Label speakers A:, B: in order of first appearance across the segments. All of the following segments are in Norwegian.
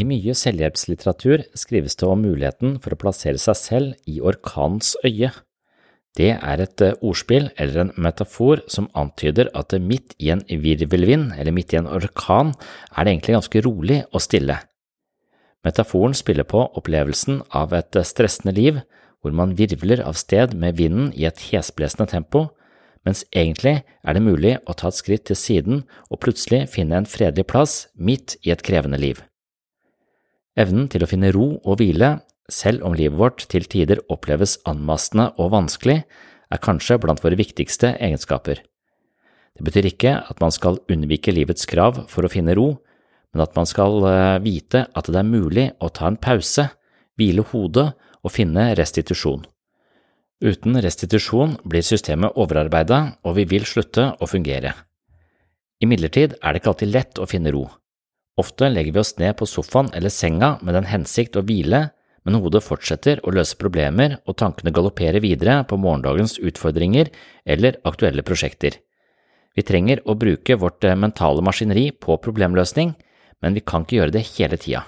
A: I mye selvhjelpslitteratur skrives det om muligheten for å plassere seg selv i orkanens øye. Det er et eh, ordspill eller en metafor som antyder at midt i en virvelvind eller midt i en orkan er det egentlig ganske rolig og stille. Metaforen spiller på opplevelsen av et stressende liv hvor man virvler av sted med vinden i et hesblesende tempo, mens egentlig er det mulig å ta et skritt til siden og plutselig finne en fredelig plass midt i et krevende liv. Evnen til å finne ro og hvile, selv om livet vårt til tider oppleves anmastende og vanskelig, er kanskje blant våre viktigste egenskaper. Det betyr ikke at man skal unnvike livets krav for å finne ro, men at man skal eh, vite at det er mulig å ta en pause, hvile hodet og finne restitusjon. Uten restitusjon blir systemet overarbeidet, og vi vil slutte å fungere. Imidlertid er det ikke alltid lett å finne ro. Ofte legger vi oss ned på sofaen eller senga med den hensikt å hvile, men hodet fortsetter å løse problemer og tankene galopperer videre på morgendagens utfordringer eller aktuelle prosjekter. Vi trenger å bruke vårt eh, mentale maskineri på problemløsning, men vi kan ikke gjøre det hele tida.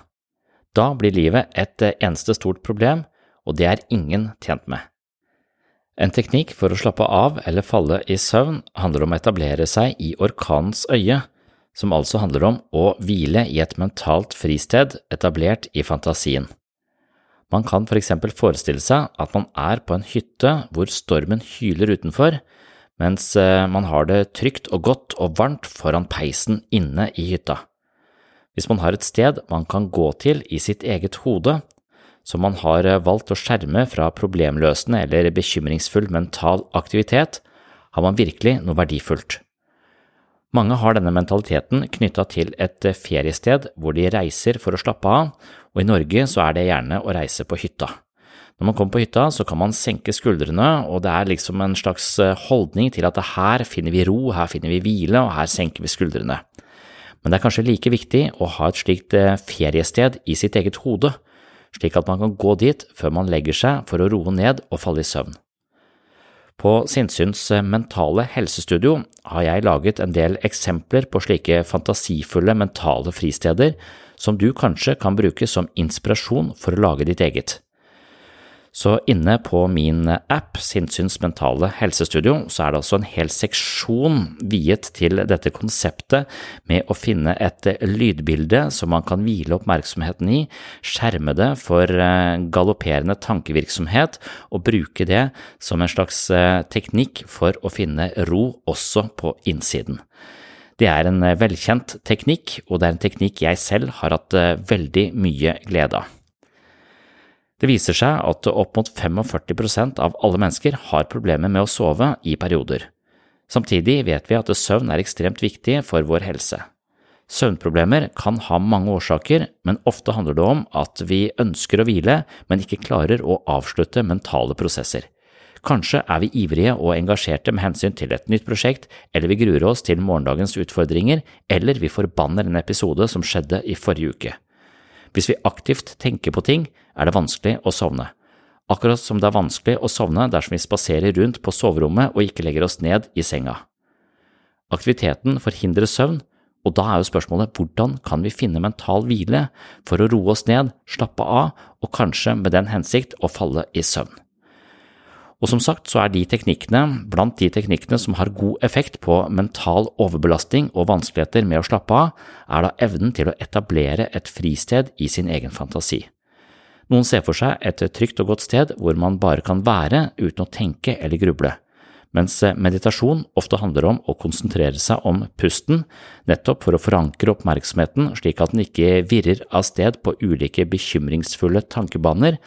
A: Da blir livet et eh, eneste stort problem, og det er ingen tjent med. En teknikk for å slappe av eller falle i søvn handler om å etablere seg i orkanens øye, som altså handler om å hvile i et mentalt fristed etablert i fantasien. Man kan for eksempel forestille seg at man er på en hytte hvor stormen hyler utenfor, mens eh, man har det trygt og godt og varmt foran peisen inne i hytta. Hvis man har et sted man kan gå til i sitt eget hode, som man har eh, valgt å skjerme fra problemløsende eller bekymringsfull mental aktivitet, har man virkelig noe verdifullt. Mange har denne mentaliteten knytta til et eh, feriested hvor de reiser for å slappe av, og i Norge så er det gjerne å reise på hytta. Når man kommer på hytta, så kan man senke skuldrene, og det er liksom en slags eh, holdning til at her finner vi ro, her finner vi hvile, og her senker vi skuldrene. Men det er kanskje like viktig å ha et slikt eh, feriested i sitt eget hode, slik at man kan gå dit før man legger seg for å roe ned og falle i søvn. På Sinnsyns mentale helsestudio har jeg laget en del eksempler på slike fantasifulle mentale fristeder som du kanskje kan bruke som inspirasjon for å lage ditt eget. Så inne på min app, Sinnsyns mentale helsestudio, så er det altså en hel seksjon viet til dette konseptet med å finne et lydbilde som man kan hvile oppmerksomheten i, skjerme det for eh, galopperende tankevirksomhet og bruke det som en slags eh, teknikk for å finne ro også på innsiden. Det er en eh, velkjent teknikk, og det er en teknikk jeg selv har hatt veldig mye glede av. Det viser seg at opp mot 45% av alle mennesker har problemer med å sove i perioder. Samtidig vet vi at søvn er ekstremt viktig for vår helse. Søvnproblemer kan ha mange årsaker, men ofte handler det om at vi ønsker å hvile, men ikke klarer å avslutte mentale prosesser. Kanskje er vi ivrige og engasjerte med hensyn til et nytt prosjekt, eller vi gruer oss til morgendagens utfordringer, eller vi forbanner en episode som skjedde i forrige uke. Hvis vi aktivt tenker på ting, er det vanskelig å sovne. Akkurat som det er vanskelig å sovne dersom vi spaserer rundt på soverommet og ikke legger oss ned i senga. Aktiviteten forhindrer søvn, og da er jo spørsmålet hvordan kan vi finne mental hvile for å roe oss ned, slappe av og kanskje med den hensikt å falle i søvn. Og som sagt så er de teknikkene blant de teknikkene som har god effekt på mental overbelastning og vanskeligheter med å slappe av, er da evnen til å etablere et fristed i sin egen fantasi. Noen ser for seg et trygt og godt sted hvor man bare kan være uten å tenke eller gruble, mens meditasjon ofte handler om å konsentrere seg om pusten, nettopp for å forankre oppmerksomheten slik at den ikke virrer av sted på ulike bekymringsfulle tankebaner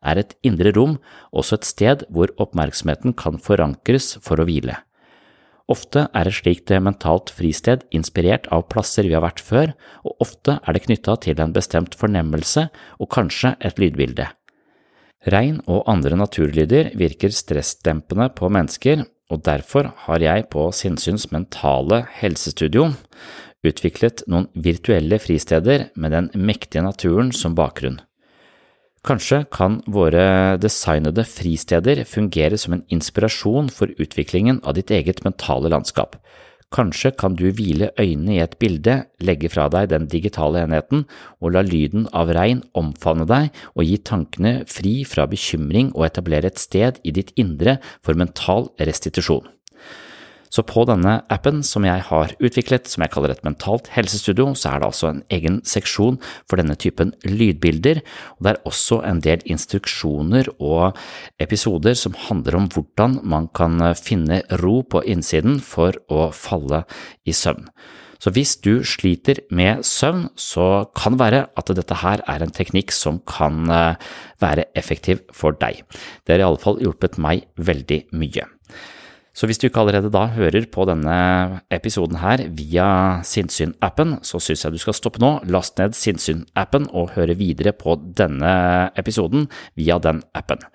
A: er et indre rom også et sted hvor oppmerksomheten kan forankres for å hvile. Ofte er et slikt mentalt fristed inspirert av plasser vi har vært før, og ofte er det knytta til en bestemt fornemmelse og kanskje et lydbilde. Regn og andre naturlyder virker stressdempende på mennesker, og derfor har jeg på Sinnsyns mentale helsestudio utviklet noen virtuelle fristeder med den mektige naturen som bakgrunn. Kanskje kan våre designede fristeder fungere som en inspirasjon for utviklingen av ditt eget mentale landskap. Kanskje kan du hvile øynene i et bilde, legge fra deg den digitale enheten og la lyden av regn omfavne deg og gi tankene fri fra bekymring og etablere et sted i ditt indre for mental restitusjon. Så på denne appen som jeg har utviklet, som jeg kaller et mentalt helsestudio, så er det altså en egen seksjon for denne typen lydbilder, og det er også en del instruksjoner og episoder som handler om hvordan man kan finne ro på innsiden for å falle i søvn. Så hvis du sliter med søvn, så kan det være at dette her er en teknikk som kan eh, være effektiv for deg. Det har i alle fall hjulpet meg veldig mye. Så hvis du ikke allerede da hører på denne episoden her via Sinnsyn-appen, så synes jeg du skal stoppe nå, last ned Sinnsyn-appen og høre videre på denne episoden via den appen.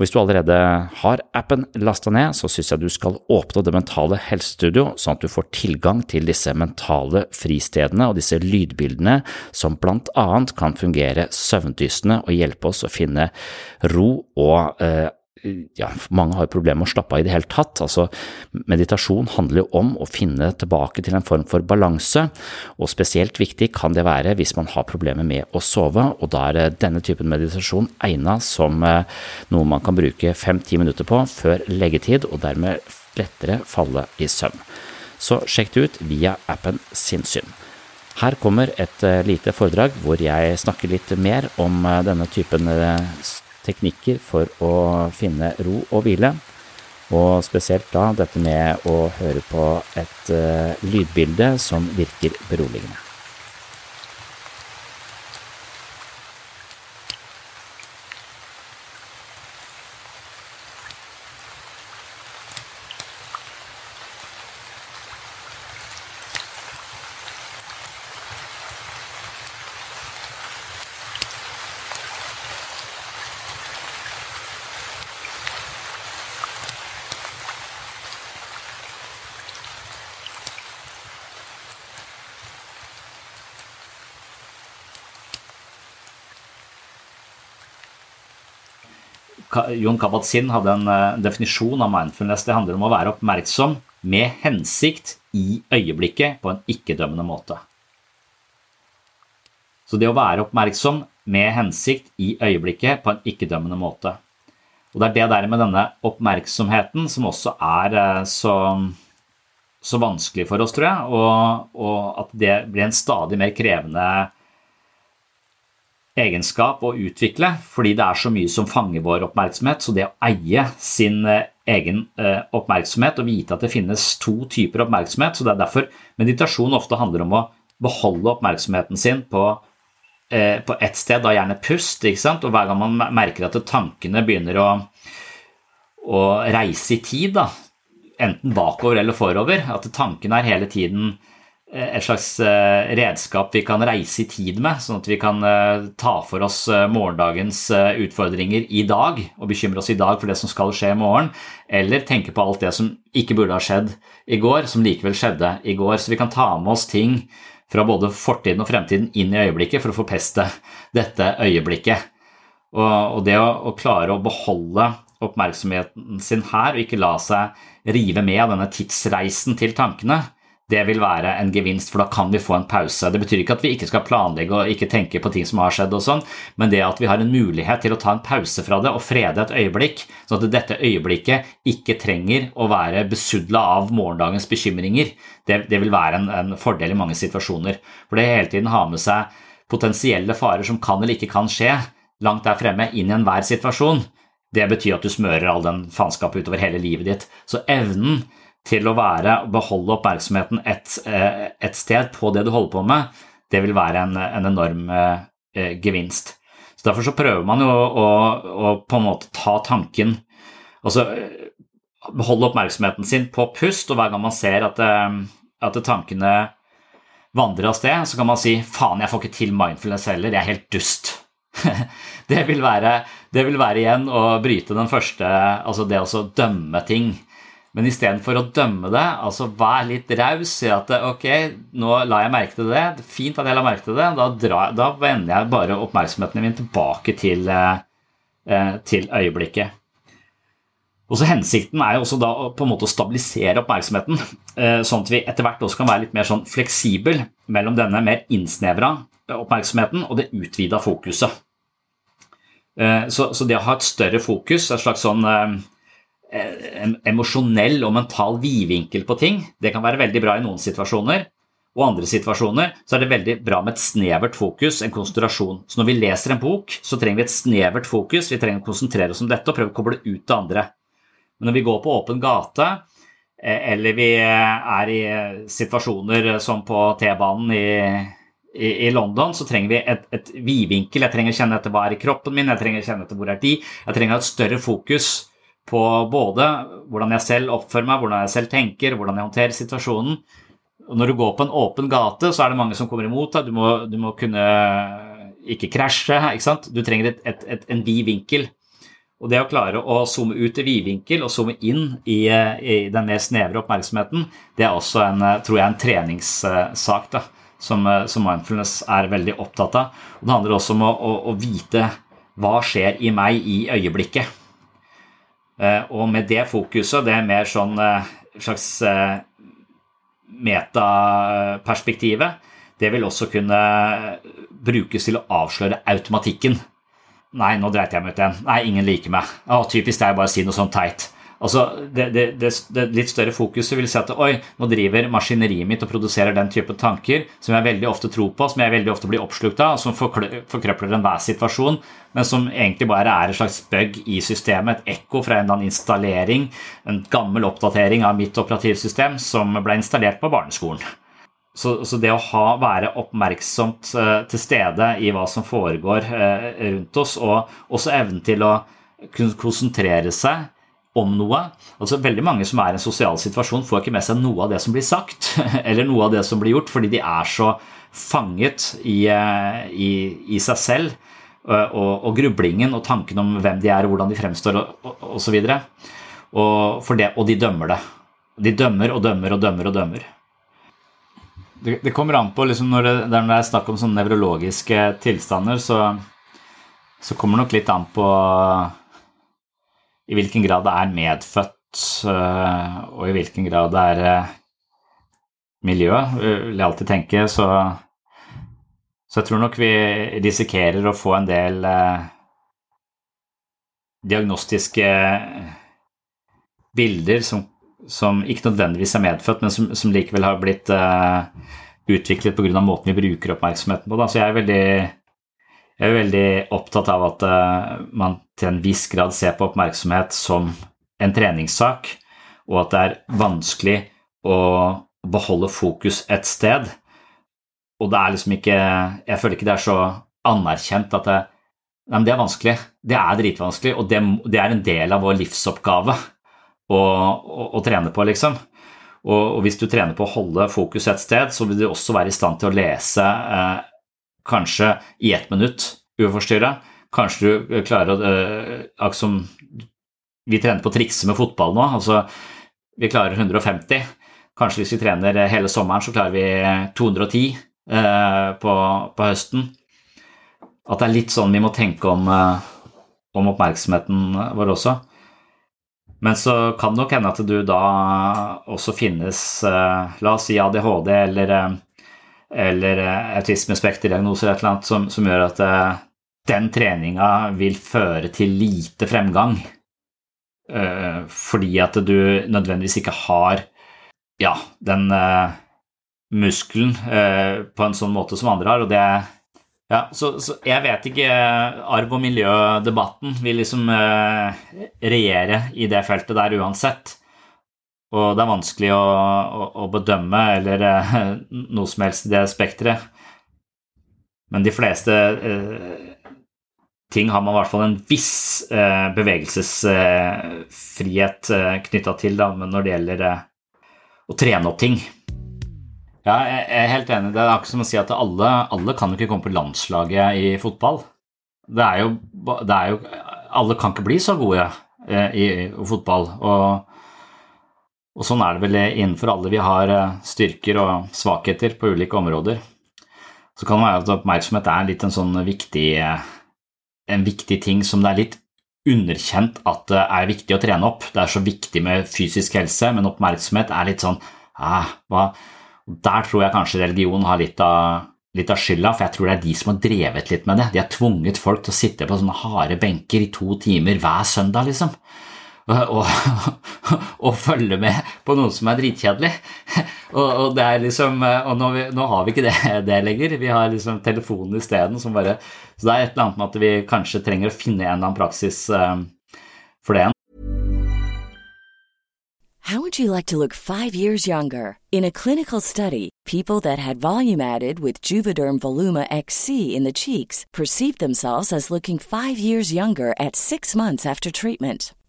A: Og Hvis du allerede har appen lasta ned, så synes jeg du skal åpne det mentale helsestudio, sånn at du får tilgang til disse mentale fristedene og disse lydbildene som blant annet kan fungere søvndystende og hjelpe oss å finne ro og eh, ja, mange har problemer med å slappe av i det hele tatt. Altså, meditasjon handler jo om å finne tilbake til en form for balanse, og spesielt viktig kan det være hvis man har problemer med å sove, og da er denne typen meditasjon egnet som eh, noe man kan bruke fem–ti minutter på før leggetid, og dermed lettere falle i søvn. Så sjekk det ut via appen Sinnsyn. Her kommer et eh, lite foredrag hvor jeg snakker litt mer om eh, denne typen teknikker for å finne ro og hvile. Og spesielt da dette med å høre på et uh, lydbilde som virker beroligende.
B: Jon Kabat-Zinn hadde en uh, definisjon av mindfulness. Det handler om å være oppmerksom med hensikt i øyeblikket på en ikke-dømmende måte. Så det å være oppmerksom med hensikt i øyeblikket på en ikke-dømmende måte. Og det er det der med denne oppmerksomheten som også er uh, så, så, vanskelig for oss, tror jeg, og, og at det blir en stadig mer krevende egenskap å utvikle, fordi det er så mye som fanger vår oppmerksomhet. Så det å eie sin eh, egen eh, oppmerksomhet og vite at det finnes to typer oppmerksomhet, så det er derfor meditasjon ofte handler om å beholde oppmerksomheten sin på, eh, på ett sted, da gjerne pust, og hver gang man merker at tankene begynner å, å reise i tid, da, enten bakover eller forover, at tankene er hele tiden et slags eh, redskap vi kan reise i tid med, sånn at vi kan eh, ta for oss morgendagens utfordringer i dag og bekymre oss i dag for det som skal skje i morgen, eller tenke på alt det som ikke burde ha skjedd i går, som likevel skjedde i går. Så vi kan ta med oss ting fra både fortiden og fremtiden inn i øyeblikket for å forpeste dette øyeblikket. Og, det å, klare å beholde oppmerksomheten sin her og ikke la seg rive med av denne tidsreisen til tankene, det vil være en gevinst, for da kan vi få en pause. Det betyr ikke at vi ikke skal planlegge og ikke tenke på ting som har skjedd, og sånn, men det at vi har en mulighet til å ta en pause fra det og frede et øyeblikk, sånn at dette øyeblikket ikke trenger å være besudla av morgendagens bekymringer, det, det vil være en, en, fordel i mange situasjoner. For det hele tiden har med seg potensielle farer som kan eller ikke kan skje, langt der fremme, inn i enhver situasjon. Det betyr at du smører all den faenskapen utover hele livet ditt. Så evnen til å være, beholde oppmerksomheten et, eh, et, sted på det du holder på med, det vil være en, en enorm eh, gevinst. Så Derfor så prøver man jo å, å, å, på en måte ta tanken Altså beholde oppmerksomheten sin på pust, og hver gang man ser at, eh, at tankene vandrer av sted, så kan man si 'faen, jeg får ikke til mindfulness heller, jeg er helt dust'. det, vil være, det vil være igjen å bryte den første Altså det å dømme ting men istedenfor å dømme det, altså vær litt raus, si at ok, nå la jeg merke til det, fint at jeg la merke til det, da, drar, da vender jeg bare oppmerksomheten min tilbake til, eh, til øyeblikket. Og så Hensikten er jo også da på en måte å stabilisere oppmerksomheten, eh, sånn at vi etter hvert også kan være litt mer sånn fleksibel mellom denne mer innsnevra oppmerksomheten og det utvida fokuset. Eh, så, så, det å ha et større fokus, et slags sånn Eh, emosjonell og mental vidvinkel på ting. Det kan være veldig bra i noen situasjoner. Og andre situasjoner så er det veldig bra med et snevert fokus, en konsentrasjon. Så når vi leser en bok, så trenger vi et snevert fokus. Vi trenger å konsentrere oss om dette og prøve å koble ut det andre. Men når vi går på åpen gate, eh, eller vi er i situasjoner som på T-banen i, i, i, London, så trenger vi et, et vidvinkel. Jeg trenger å kjenne etter hva er i kroppen min, jeg trenger å kjenne etter hvor er de. Jeg trenger å ha et større fokus på både hvordan jeg selv oppfører meg, hvordan jeg selv tenker, hvordan jeg håndterer situasjonen. Og når du går på en åpen gate, så er det mange som kommer imot deg. Du må, du må kunne ikke krasje. ikke sant? Du trenger et, et, et, en vid vinkel. Og det å klare å zoome ut i vidvinkel og zoome inn i, i, den mer snevre oppmerksomheten, det er også en, tror jeg, en treningssak da, som, som, mindfulness er veldig opptatt av. Og det handler også om å, å, å vite hva skjer i meg i øyeblikket. Eh, og med det fokuset, det er mer sånn eh, slags eh, metaperspektivet, det vil også kunne brukes til å avsløre automatikken. Nei, nå dreit jeg meg ut igjen. Nei, ingen liker meg. Å, typisk er bare å si noe sånt teit. Altså, det, det, det, det, litt større fokuset vil si at oi, nå driver maskineriet mitt og produserer den type tanker som jeg veldig ofte tror på, som jeg veldig ofte blir oppslukt av, som forkrøpler enhver situasjon, men som egentlig bare er et slags bug i systemet, et ekko fra en eller annen installering, en gammel oppdatering av mitt operativsystem som ble installert på barneskolen. Så, så, det å ha, være oppmerksomt uh, til stede i hva som foregår uh, rundt oss, og også evnen til å kunne konsentrere seg om noe. Altså Veldig mange som er i en sosial situasjon, får ikke med seg noe av det som blir sagt, eller noe av det som blir gjort, fordi de er så fanget i, eh, i, i seg selv eh, og, og, grublingen og tanken om hvem de er hvordan de fremstår osv. Og, og, og, og de dømmer det. De dømmer og dømmer og dømmer og dømmer. Det, det kommer an på liksom når, det, når det er snakk om sånne nevrologiske tilstander, så, så kommer det nok litt an på i hvilken grad det er medfødt, og i hvilken grad det er miljø, vil jeg alltid tenke. Så, så jeg tror nok vi risikerer å få en del diagnostiske bilder som, som, ikke nødvendigvis er medfødt, men som, som likevel har blitt utviklet pga. måten vi bruker oppmerksomheten på. Da. Så jeg er, veldig, jeg er veldig opptatt av at uh, man til en viss grad ser på oppmerksomhet som en treningssak, og at det er vanskelig å beholde fokus et sted. Og det er liksom ikke Jeg føler ikke det er så anerkjent at det, Nei, det er vanskelig. Det er dritvanskelig, og det, det er en del av vår livsoppgave å, å, å trene på, liksom. Og, og, hvis du trener på å holde fokus et sted, så vil du også være i stand til å lese eh, kanskje i ett minutt uforstyrra. Kanskje du klarer å eh, Akkurat vi trener på å trikse med fotball nå. altså Vi klarer 150. Kanskje hvis vi trener hele sommeren, så klarer vi 210 eh, på, på høsten at det er litt sånn vi må tenke om, eh, om oppmerksomheten vår også. Men så kan det nok hende at du da også finnes eh, La oss si ADHD eller, eh, eller autismespekterdiagnoser eller annet som, som gjør at den treninga vil føre til lite fremgang. Fordi at du nødvendigvis ikke har ja, den muskelen på en sånn måte som andre har. og det ja, så, så, jeg vet ikke Arv- og miljødebatten vil liksom eh, regjere i det feltet der uansett. Og det er vanskelig å, å, å bedømme eller eh, noe som helst i det spekteret. Men de fleste eh, ting har man i hvert fall en viss eh, bevegelsesfrihet eh, knytta til da, når det gjelder eh, å trene opp ting. Ja, jeg er helt enig. Det er akkurat som å si at alle, alle kan jo ikke komme på landslaget i fotball. Det er, jo, det er jo, Alle kan ikke bli så gode eh, i, i fotball. Og, og, sånn er det vel innenfor alle. Vi har eh, styrker og svakheter på ulike områder. Så kan det være at oppmerksomhet er litt en sånn viktig, eh, en viktig ting som det er litt underkjent at det er viktig å trene opp. Det er så viktig med fysisk helse, men oppmerksomhet er litt sånn ah, der tror jeg kanskje religion har litt av, litt av skylda, for jeg tror det er de som har drevet litt med det. De har tvunget folk til å sitte på sånne harde benker i to timer hver søndag, liksom. Og, og følge med på noe som er dritkjedelig. Og, og det er liksom, og nå, nå, har vi ikke det, det lenger. Vi har liksom telefonen isteden. Så det er et eller annet med at vi kanskje trenger å finne en eller annen praksis um, for det.
C: How would you like to look five years younger? In a clinical study, people that had volume Juvederm Voluma XC in the cheeks perceived themselves as looking five years younger at six months after treatment.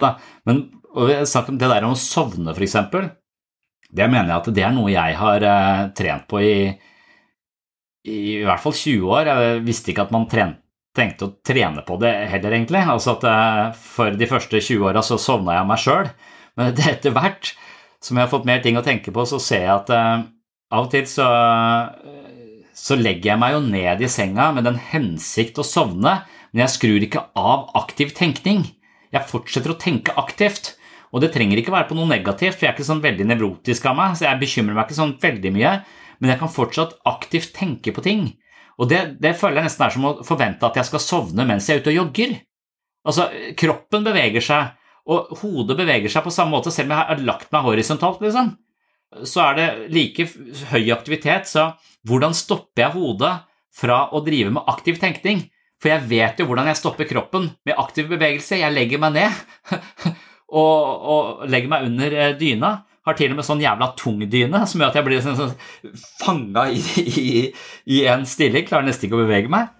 B: Da. Men om det der om å sovne, eksempel. Det mener jeg at det er noe jeg har uh, trent på i, i, hvert fall 20 år. Jeg visste ikke at man trengte å trene på det heller, egentlig. Altså at uh, For de første 20 åra så sovna jeg meg sjøl, men etter hvert som jeg har fått mer ting å tenke på, så ser jeg at uh, av og til så, så legger jeg meg jo ned i senga med den hensikt å sovne, men jeg skrur ikke av aktiv tenkning. Jeg fortsetter å tenke aktivt. Og det trenger ikke være på noe negativt, for jeg er ikke sånn veldig nevrotisk av meg, så jeg bekymrer meg ikke sånn veldig mye, men jeg kan fortsatt aktivt tenke på ting. Og det, det føler jeg nesten er som å forvente at jeg skal sovne mens jeg er ute og jogger. Altså, kroppen beveger seg, og hodet beveger seg på samme måte, selv om jeg har lagt meg horisontalt, liksom. Så er det like høy aktivitet, så hvordan stopper jeg hodet fra å drive med aktiv tenkning? For jeg vet jo hvordan jeg stopper kroppen med aktiv bevegelse. Jeg legger meg ned og, og legger meg under eh, dyna. Har til og med sånn jævla tung dyne som gjør at jeg blir sånn, sånn fanga i, i, i, en stilling. Klarer nesten ikke å bevege meg.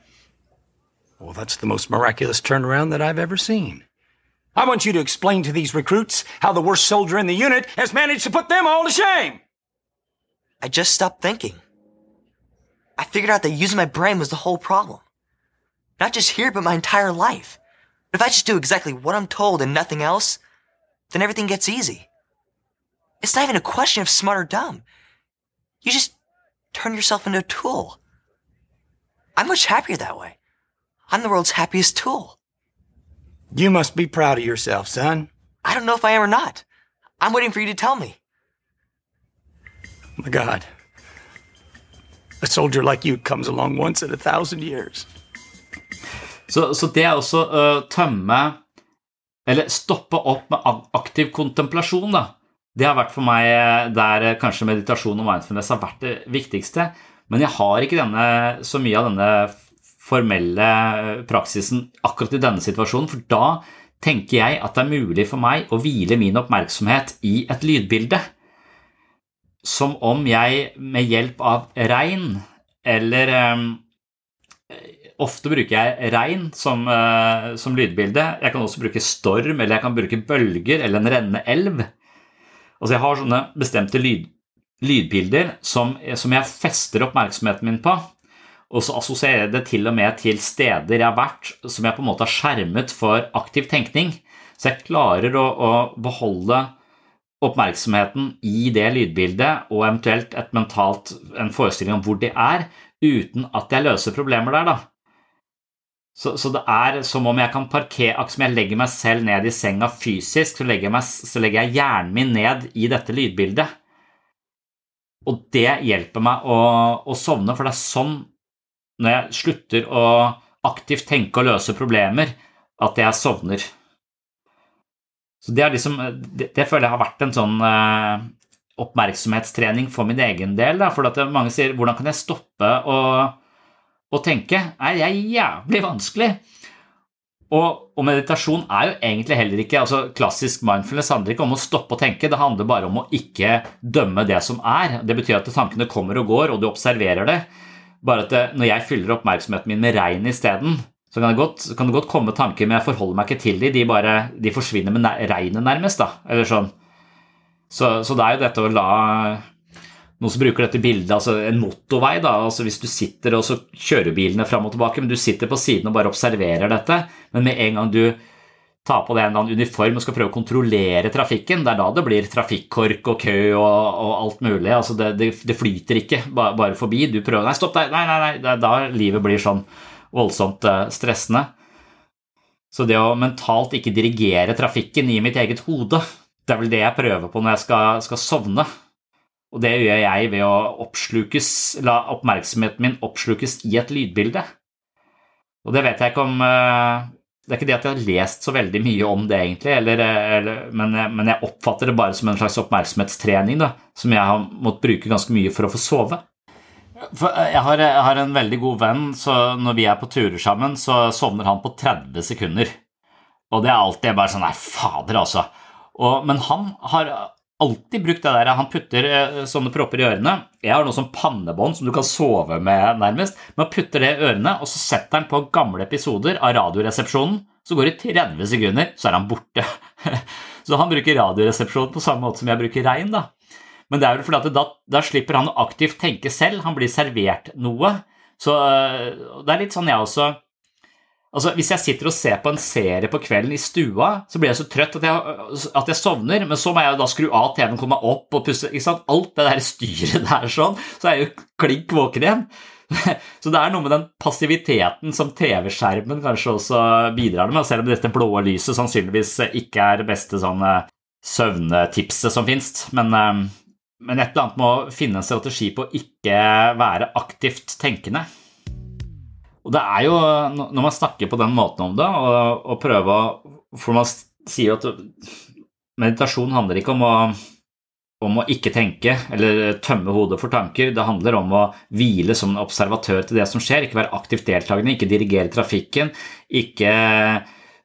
D: Well, that's the most miraculous turnaround that I've ever seen. I want you to explain to these recruits how the worst soldier in the unit has managed to put them all to shame.
E: I just stopped thinking. I figured out that using my brain was the whole problem. Not just here, but my entire life. But If I just do exactly what I'm told and nothing else, then everything gets easy. It's not even a question of smart or dumb. You just turn yourself into a tool. I'm much happier that way. I'm the world's happiest tool.
D: You must be proud of yourself, son.
E: I don't know if I am or not. I'm waiting for you to tell me.
D: My God. A soldier like you comes along once in a thousand years.
B: Så, så det er også å uh, tømme Eller stoppe opp med aktiv kontemplasjon, da. Det har vært for meg eh, der eh, kanskje meditasjon og mindfulness har vært det viktigste. Men jeg har ikke denne, så mye av denne formelle praksisen akkurat i denne situasjonen, for da tenker jeg at det er mulig for meg å hvile min oppmerksomhet i et lydbilde. Som om jeg med hjelp av regn eller Ofte bruker jeg regn som, uh, som, lydbilde. Jeg kan også bruke storm, eller jeg kan bruke bølger eller en rennende elv. Altså Jeg har sånne bestemte lyd, lydbilder som, som, jeg fester oppmerksomheten min på. Og så assosierer jeg det til og med til steder jeg har vært som jeg på en måte har skjermet for aktiv tenkning. Så jeg klarer å, å beholde oppmerksomheten i det lydbildet og eventuelt mentalt, en forestilling om hvor det er, uten at jeg løser problemer der. da. Så, så, det er som om jeg kan parkere Akkurat Som jeg legger meg selv ned i senga fysisk, så legger, jeg, meg, så legger jeg hjernen min ned i dette lydbildet. Og det hjelper meg å, å, sovne, for det er sånn, når jeg slutter å aktivt tenke og løse problemer, at jeg sovner. Så det, liksom, det, det føler jeg har vært en sånn eh, oppmerksomhetstrening for min egen del. Da, for mange sier 'hvordan kan jeg stoppe å å tenke er jævlig vanskelig. Og, og, meditasjon er jo egentlig heller ikke altså Klassisk mindfulness handler ikke om å stoppe å tenke, det handler bare om å ikke dømme det som er. Det betyr at tankene kommer og går, og du observerer det. Bare at det, når jeg fyller oppmerksomheten min med regn isteden, så kan det, godt, kan det godt komme tanker, men jeg forholder meg ikke til dem. De, bare, de forsvinner med regnet, nærmest. da, eller sånn. Så, så det er jo dette å la noen som bruker dette bildet, altså en motorvei. da, altså Hvis du sitter og så kjører bilene fram og tilbake, men du sitter på siden og bare observerer dette, men med en gang du tar på deg en eller annen uniform og skal prøve å kontrollere trafikken, det er da det blir trafikkork og kø og, og alt mulig. altså det, det, det, flyter ikke bare, forbi. Du prøver Nei, stopp deg! Nei, nei, nei! Det er da livet blir sånn voldsomt eh, stressende. Så det å mentalt ikke dirigere trafikken i mitt eget hode, det er vel det jeg prøver på når jeg skal, skal sovne. Og det gjør jeg ved å la oppmerksomheten min oppslukes i et lydbilde. Og det vet jeg ikke om eh, Det er ikke det at jeg har lest så veldig mye om det, egentlig, eller, eller, men, men, jeg oppfatter det bare som en slags oppmerksomhetstrening da, som jeg har måttet bruke ganske mye for å få sove. For jeg har, jeg har en veldig god venn, så når vi er på turer sammen, så sovner han på 30 sekunder. Og det er alltid bare sånn Nei, fader, altså. Og, men han har alltid brukt det der Han putter eh, sånne propper i ørene. Jeg har noe sånn pannebånd som du kan sove med, nærmest. Men han putter det i ørene, og så setter han på gamle episoder av Radioresepsjonen. Så går det 30 sekunder, så er han borte. så han bruker Radioresepsjonen på samme måte som jeg bruker regn, da. Men det er vel fordi at da, da slipper han å aktivt tenke selv. Han blir servert noe. Så eh, det er litt sånn jeg også Altså, Hvis jeg sitter og ser på en serie på kvelden i stua, så blir jeg så trøtt at jeg, at jeg sovner, men så må jeg da skru av TV-en, komme meg opp og pusse ikke sant? Alt det der styret der sånn, så er jeg jo klink våken igjen. Så det er noe med den passiviteten som TV-skjermen kanskje også bidrar med, selv om dette blå lyset sannsynligvis ikke er det beste sånn eh, søvnetipset som finnes. Men, eh, men et eller annet med å finne en strategi på å ikke være aktivt tenkende. Og det er jo, når man snakker på den måten om det, og, og prøver For man sier at meditasjon handler ikke om å, om å ikke tenke eller tømme hodet for tanker. Det handler om å hvile som en observatør til det som skjer, ikke være aktivt deltakende, ikke dirigere trafikken, ikke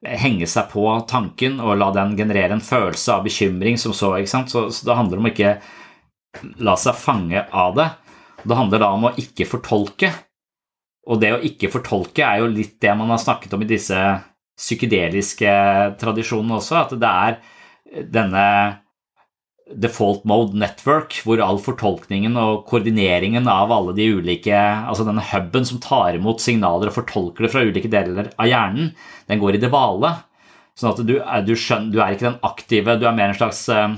B: henge seg på tanken og la den generere en følelse av bekymring som så. ikke sant? Så, så det handler om å ikke la seg fange av det. Det handler da om å ikke fortolke. Og det å ikke fortolke er jo litt det man har snakket om i disse psykedeliske tradisjonene også, at det er denne default mode network, hvor all fortolkningen og koordineringen av alle de ulike Altså denne huben som tar imot signaler og fortolker det fra ulike deler av hjernen, den går i det vale. Sånn at du, du, skjønner, du er ikke den aktive, du er mer en slags eh,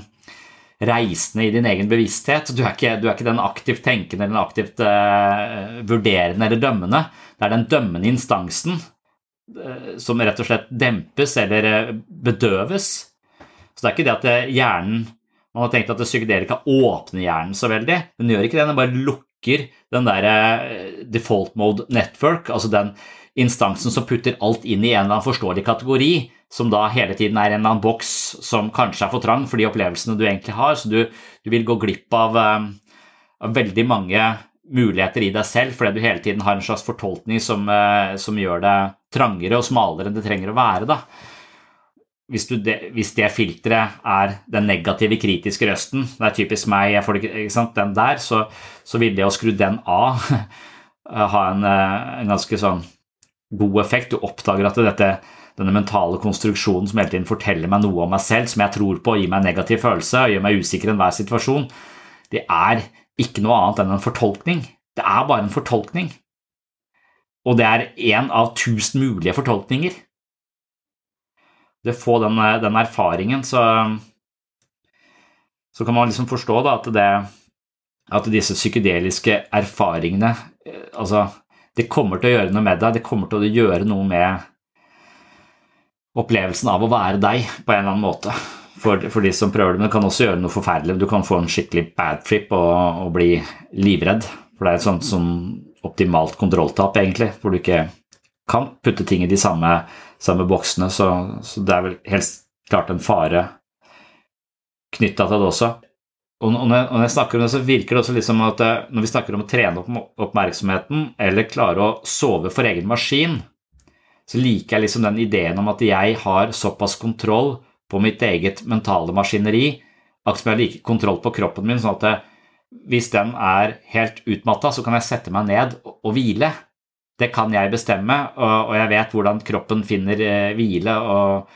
B: reisende i din egen bevissthet. Du er ikke, du er ikke den aktivt tenkende eller den aktivt uh, vurderende eller dømmende. Det er den dømmende instansen uh, som rett og slett dempes eller uh, bedøves. Så det er ikke det at hjernen Man har tenkt at psykedelika åpner hjernen så veldig. Den gjør ikke det, den bare lukker den der default mode network, altså den instansen som putter alt inn i en eller annen forståelig kategori som da hele tiden er en eller annen boks som kanskje er for trang for de opplevelsene du egentlig har, så du, du vil gå glipp av, eh, av, veldig mange muligheter i deg selv fordi du hele tiden har en slags fortolkning som, eh, som gjør det trangere og smalere enn det trenger å være. da. Hvis, det, hvis det filteret er den negative, kritiske røsten, det er typisk meg, jeg får det, ikke sant, den der, så, så vil det å skru den av ha en, eh, en ganske sånn god effekt. Du oppdager at dette denne mentale konstruksjonen som hele tiden forteller meg noe om meg selv, som jeg tror på gir meg en negativ følelse og gjør meg usikker i enhver situasjon, det er ikke noe annet enn en fortolkning. Det er bare en fortolkning. Og det er én av tusen mulige fortolkninger. Det å få den, den erfaringen, så, så kan man liksom forstå da, at, det, at disse psykedeliske erfaringene altså, Det kommer til å gjøre noe med deg, det kommer til å gjøre noe med opplevelsen av å være deg på en eller annen måte. For, for de som prøver det, men det kan også gjøre noe forferdelig. Du kan få en skikkelig bad trip og, og bli livredd. For det er et sånt sånn optimalt kontrolltap, egentlig, hvor du ikke kan putte ting i de samme, samme boksene. Så, så, det er vel helt klart en fare knytta til det også. Og når jeg, når jeg, snakker om det, så virker det også liksom at eh, når vi snakker om å trene opp oppmerksomheten eller klare å sove for egen maskin, så liker jeg liksom den ideen om at jeg har såpass kontroll på mitt eget mentale maskineri, akkurat som jeg liker kontroll på kroppen min, sånn at hvis den er helt utmatta, så kan jeg sette meg ned og, hvile. Det kan jeg bestemme, og, jeg vet hvordan kroppen finner eh, hvile og,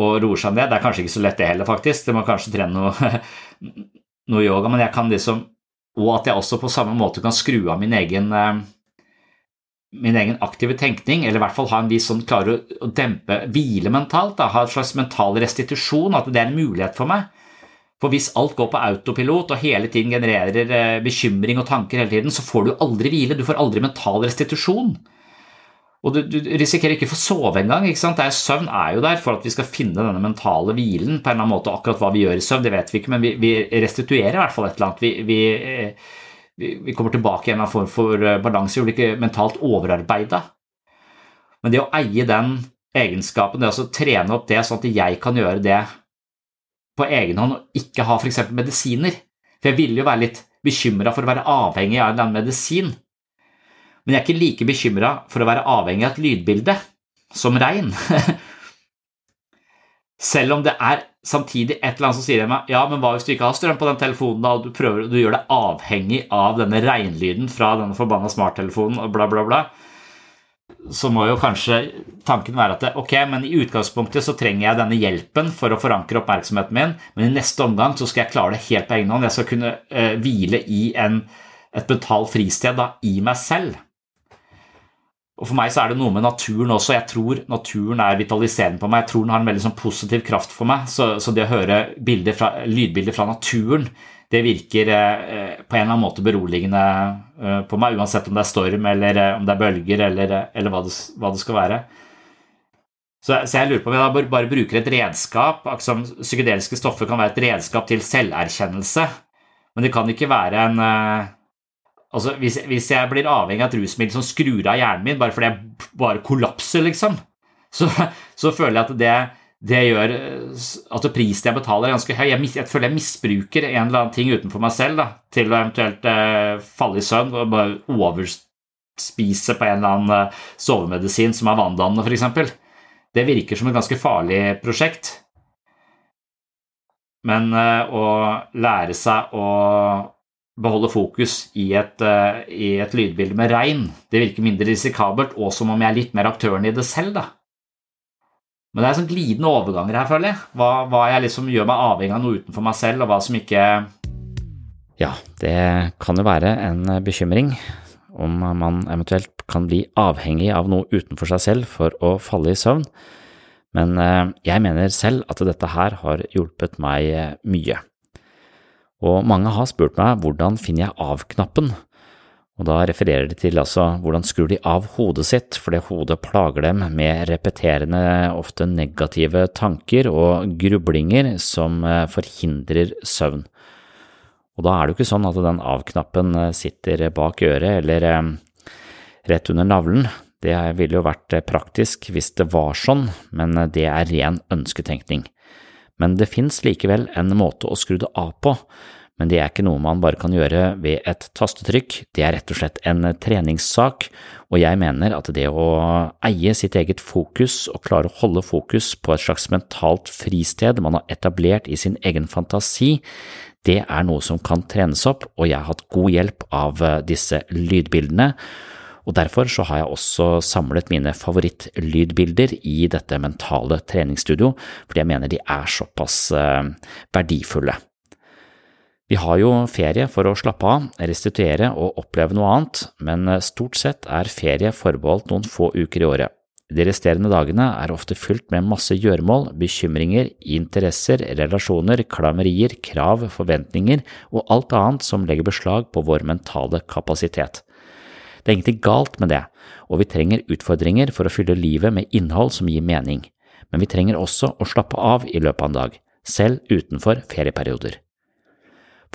B: og roer seg ned. Det er kanskje ikke så lett det heller, faktisk. Det må kanskje trene noe, noe yoga, men jeg kan liksom Og at jeg også på samme måte kan skru av min egen eh, min egen aktive tenkning, eller i hvert fall ha en viss sånn klare å dempe, hvile mentalt, da, ha en slags mental restitusjon, at det er en mulighet for meg. For hvis alt går på autopilot og hele tiden genererer eh, bekymring og tanker hele tiden, så får du aldri hvile, du får aldri mental restitusjon. Og du, du risikerer ikke å få sove engang. ikke sant? Er, søvn er jo der for at vi skal finne denne mentale hvilen på en eller annen måte. Akkurat hva vi gjør i søvn, det vet vi ikke, men vi, vi restituerer i hvert fall et eller annet. Vi, vi eh, vi kommer tilbake i en form for eh, balanse, vi blir ikke mentalt overarbeida. Men det å eie den egenskapen, det å trene opp det sånn at jeg kan gjøre det på egen hånd og ikke ha f.eks. medisiner For jeg ville jo være litt bekymra for å være avhengig av en medisin. Men jeg er ikke like bekymra for å være avhengig av et lydbilde som regn. Selv om det er samtidig et eller annet som sier meg ja, men hva hvis du ikke har strøm på den telefonen, da, og du, prøver, du gjør det avhengig av denne regnlyden fra denne forbanna smarttelefonen, og bla, bla, bla, så må jo kanskje tanken være at ok, men i utgangspunktet så trenger jeg denne hjelpen for å forankre oppmerksomheten min, men i neste omgang så skal jeg klare det helt på egen hånd. Jeg skal kunne uh, hvile i en, et mentalt fristed da, i meg selv. Og For meg så er det noe med naturen også. Jeg tror naturen er vitaliserende på meg. Jeg tror den har en veldig sånn positiv kraft for meg. Så, så det å høre fra, lydbilder fra naturen, det virker eh, på en eller annen måte beroligende eh, på meg, uansett om det er storm eller eh, om det er bølger eller, eh, eller hva, det, hva, det, skal være. Så, så, jeg lurer på om jeg bare, bare bruker et redskap. Som psykedeliske stoffer kan være et redskap til selverkjennelse, men det kan ikke være en eh, Altså, hvis, hvis, jeg blir avhengig av et rusmiddel som skrur av hjernen min bare fordi jeg bare kollapser, liksom, så, så føler jeg at det, det gjør at prisen jeg betaler, er ganske høy. Jeg, jeg, føler jeg misbruker en eller annen ting utenfor meg selv da, til å eventuelt eh, falle i søvn og bare overspise på en eller annen eh, sovemedisin som er vanndannende, f.eks. Det virker som et ganske farlig prosjekt. Men eh, å lære seg å beholde fokus i et, uh, i et, lydbilde med regn. Det virker mindre risikabelt, og som om jeg er litt mer aktøren i det selv, da. Men det er sånn glidende overganger her, føler jeg. Hva, hva jeg liksom gjør meg avhengig av noe utenfor meg selv, og hva som ikke
A: Ja, det kan jo være en bekymring om man eventuelt kan bli avhengig av noe utenfor seg selv for å falle i søvn, men uh, jeg mener selv at dette her har hjulpet meg mye og mange har spurt meg hvordan finner jeg av-knappen, og da refererer de til altså hvordan skrur de av hodet sitt, fordi hodet plager dem med repeterende, ofte negative tanker og grublinger som eh, forhindrer søvn. Og da er det jo ikke sånn at den av-knappen eh, sitter bak øret eller eh, rett under navlen, det ville jo vært praktisk hvis det var sånn, men det er ren ønsketenkning men det finnes likevel en måte å skru det av på, men det er ikke noe man bare kan gjøre ved et tastetrykk, det er rett og slett en treningssak, og jeg mener at det å eie sitt eget fokus og klare å holde fokus på et slags mentalt fristed man har etablert i sin egen fantasi, det er noe som kan trenes opp, og jeg har hatt god hjelp av disse lydbildene, og Derfor så har jeg også samlet mine favorittlydbilder i dette mentale treningsstudio, fordi jeg mener de er såpass eh, verdifulle. Vi har jo ferie for å slappe av, restituere og oppleve noe annet, men eh, stort sett er ferie forbeholdt noen få uker i året. De resterende dagene er ofte fylt med masse gjøremål, bekymringer, interesser, relasjoner, klammerier, krav, forventninger og alt annet som legger beslag på vår mentale kapasitet. Det er ingenting galt med det, og vi trenger utfordringer for å fylle livet med innhold som gir mening, men vi trenger også å slappe av i løpet av en dag, selv utenfor ferieperioder.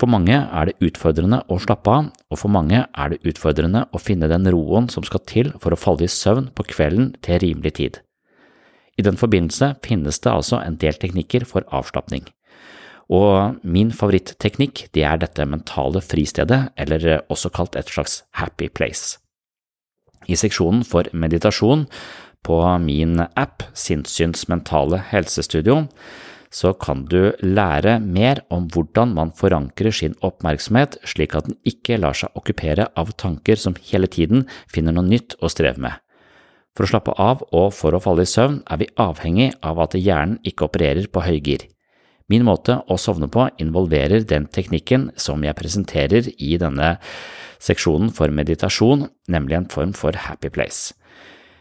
A: For mange er det utfordrende å slappe av, og for mange er det utfordrende å finne den roen som skal til for å falle i søvn på kvelden til rimelig tid. I den forbindelse finnes det altså en del teknikker for avslapning. Og min favoritteknikk det er dette mentale fristedet, eller også kalt et slags happy place. I seksjonen for meditasjon på min app Sinnssyns mentale helsestudio så kan du lære mer om hvordan man forankrer sin oppmerksomhet slik at den ikke lar seg okkupere av tanker som hele tiden finner noe nytt å streve med. For å slappe av og for å falle i søvn er vi avhengig av at hjernen ikke opererer på høygir. Min måte å sovne på involverer den teknikken som jeg presenterer i denne seksjonen for meditasjon, nemlig en form for happy place.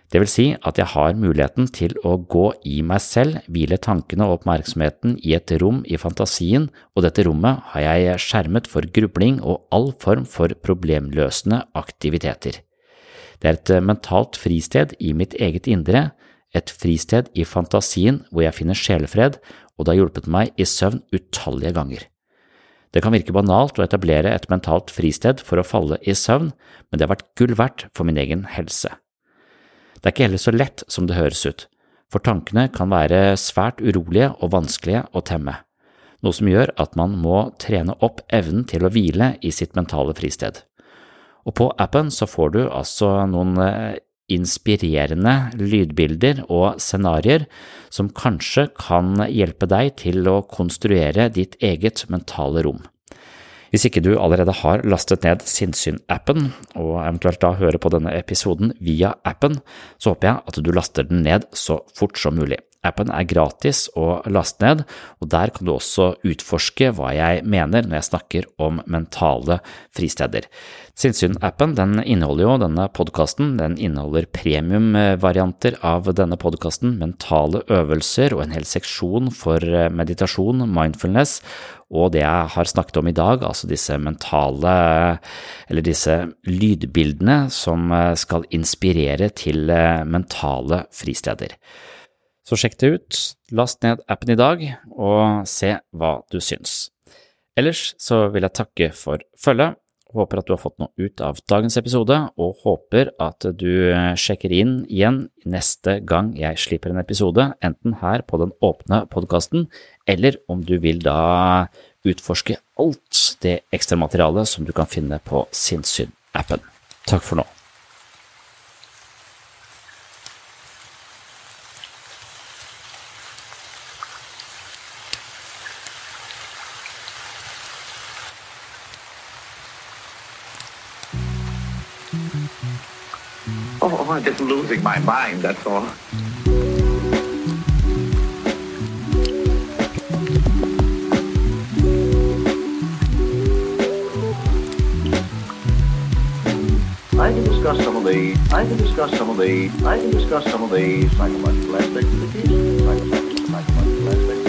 A: Det vil si at jeg har muligheten til å gå i meg selv, hvile tankene og oppmerksomheten i et rom i fantasien, og dette rommet har jeg skjermet for grubling og all form for problemløsende aktiviteter. Det er et mentalt fristed i mitt eget indre, et fristed i fantasien hvor jeg finner sjelefred og det har hjulpet meg i søvn utallige ganger. Det kan virke banalt å etablere et mentalt fristed for å falle i søvn, men det har vært gull verdt for min egen helse. Det er ikke heller så lett som det høres ut, for tankene kan være svært urolige og vanskelige å temme, noe som gjør at man må trene opp evnen til å hvile i sitt mentale fristed. Og på appen så får du altså noen eh, inspirerende lydbilder og scenarioer som kanskje kan hjelpe deg til å konstruere ditt eget mentale rom. Hvis ikke du allerede har lastet ned Sinnsyn-appen, og eventuelt da hører på denne episoden via appen, så håper jeg at du laster den ned så fort som mulig. Appen er gratis å laste ned, og der kan du også utforske hva jeg mener når jeg snakker om mentale fristeder. Sinnsyn-appen den inneholder jo denne podkasten, den inneholder premiumvarianter av denne podkasten, mentale øvelser og en hel seksjon for meditasjon, mindfulness, og det jeg har snakket om i dag, altså disse mentale, eller disse lydbildene som skal inspirere til mentale fristeder. Så sjekk det ut, last ned appen i dag og se hva du syns. Ellers så vil jeg takke for følget, håper at du har fått noe ut av dagens episode, og håper at du sjekker inn igjen neste gang jeg slipper en episode, enten her på den åpne podkasten, eller om du vil da utforske alt det ekstra materialet som du kan finne på Sinnssyn-appen. Takk for nå.
F: Losing my mind, that's all.
G: I can discuss some of the, I can discuss some of the, I can discuss some of the psychological aspects of the case. Psychological, psychological aspects.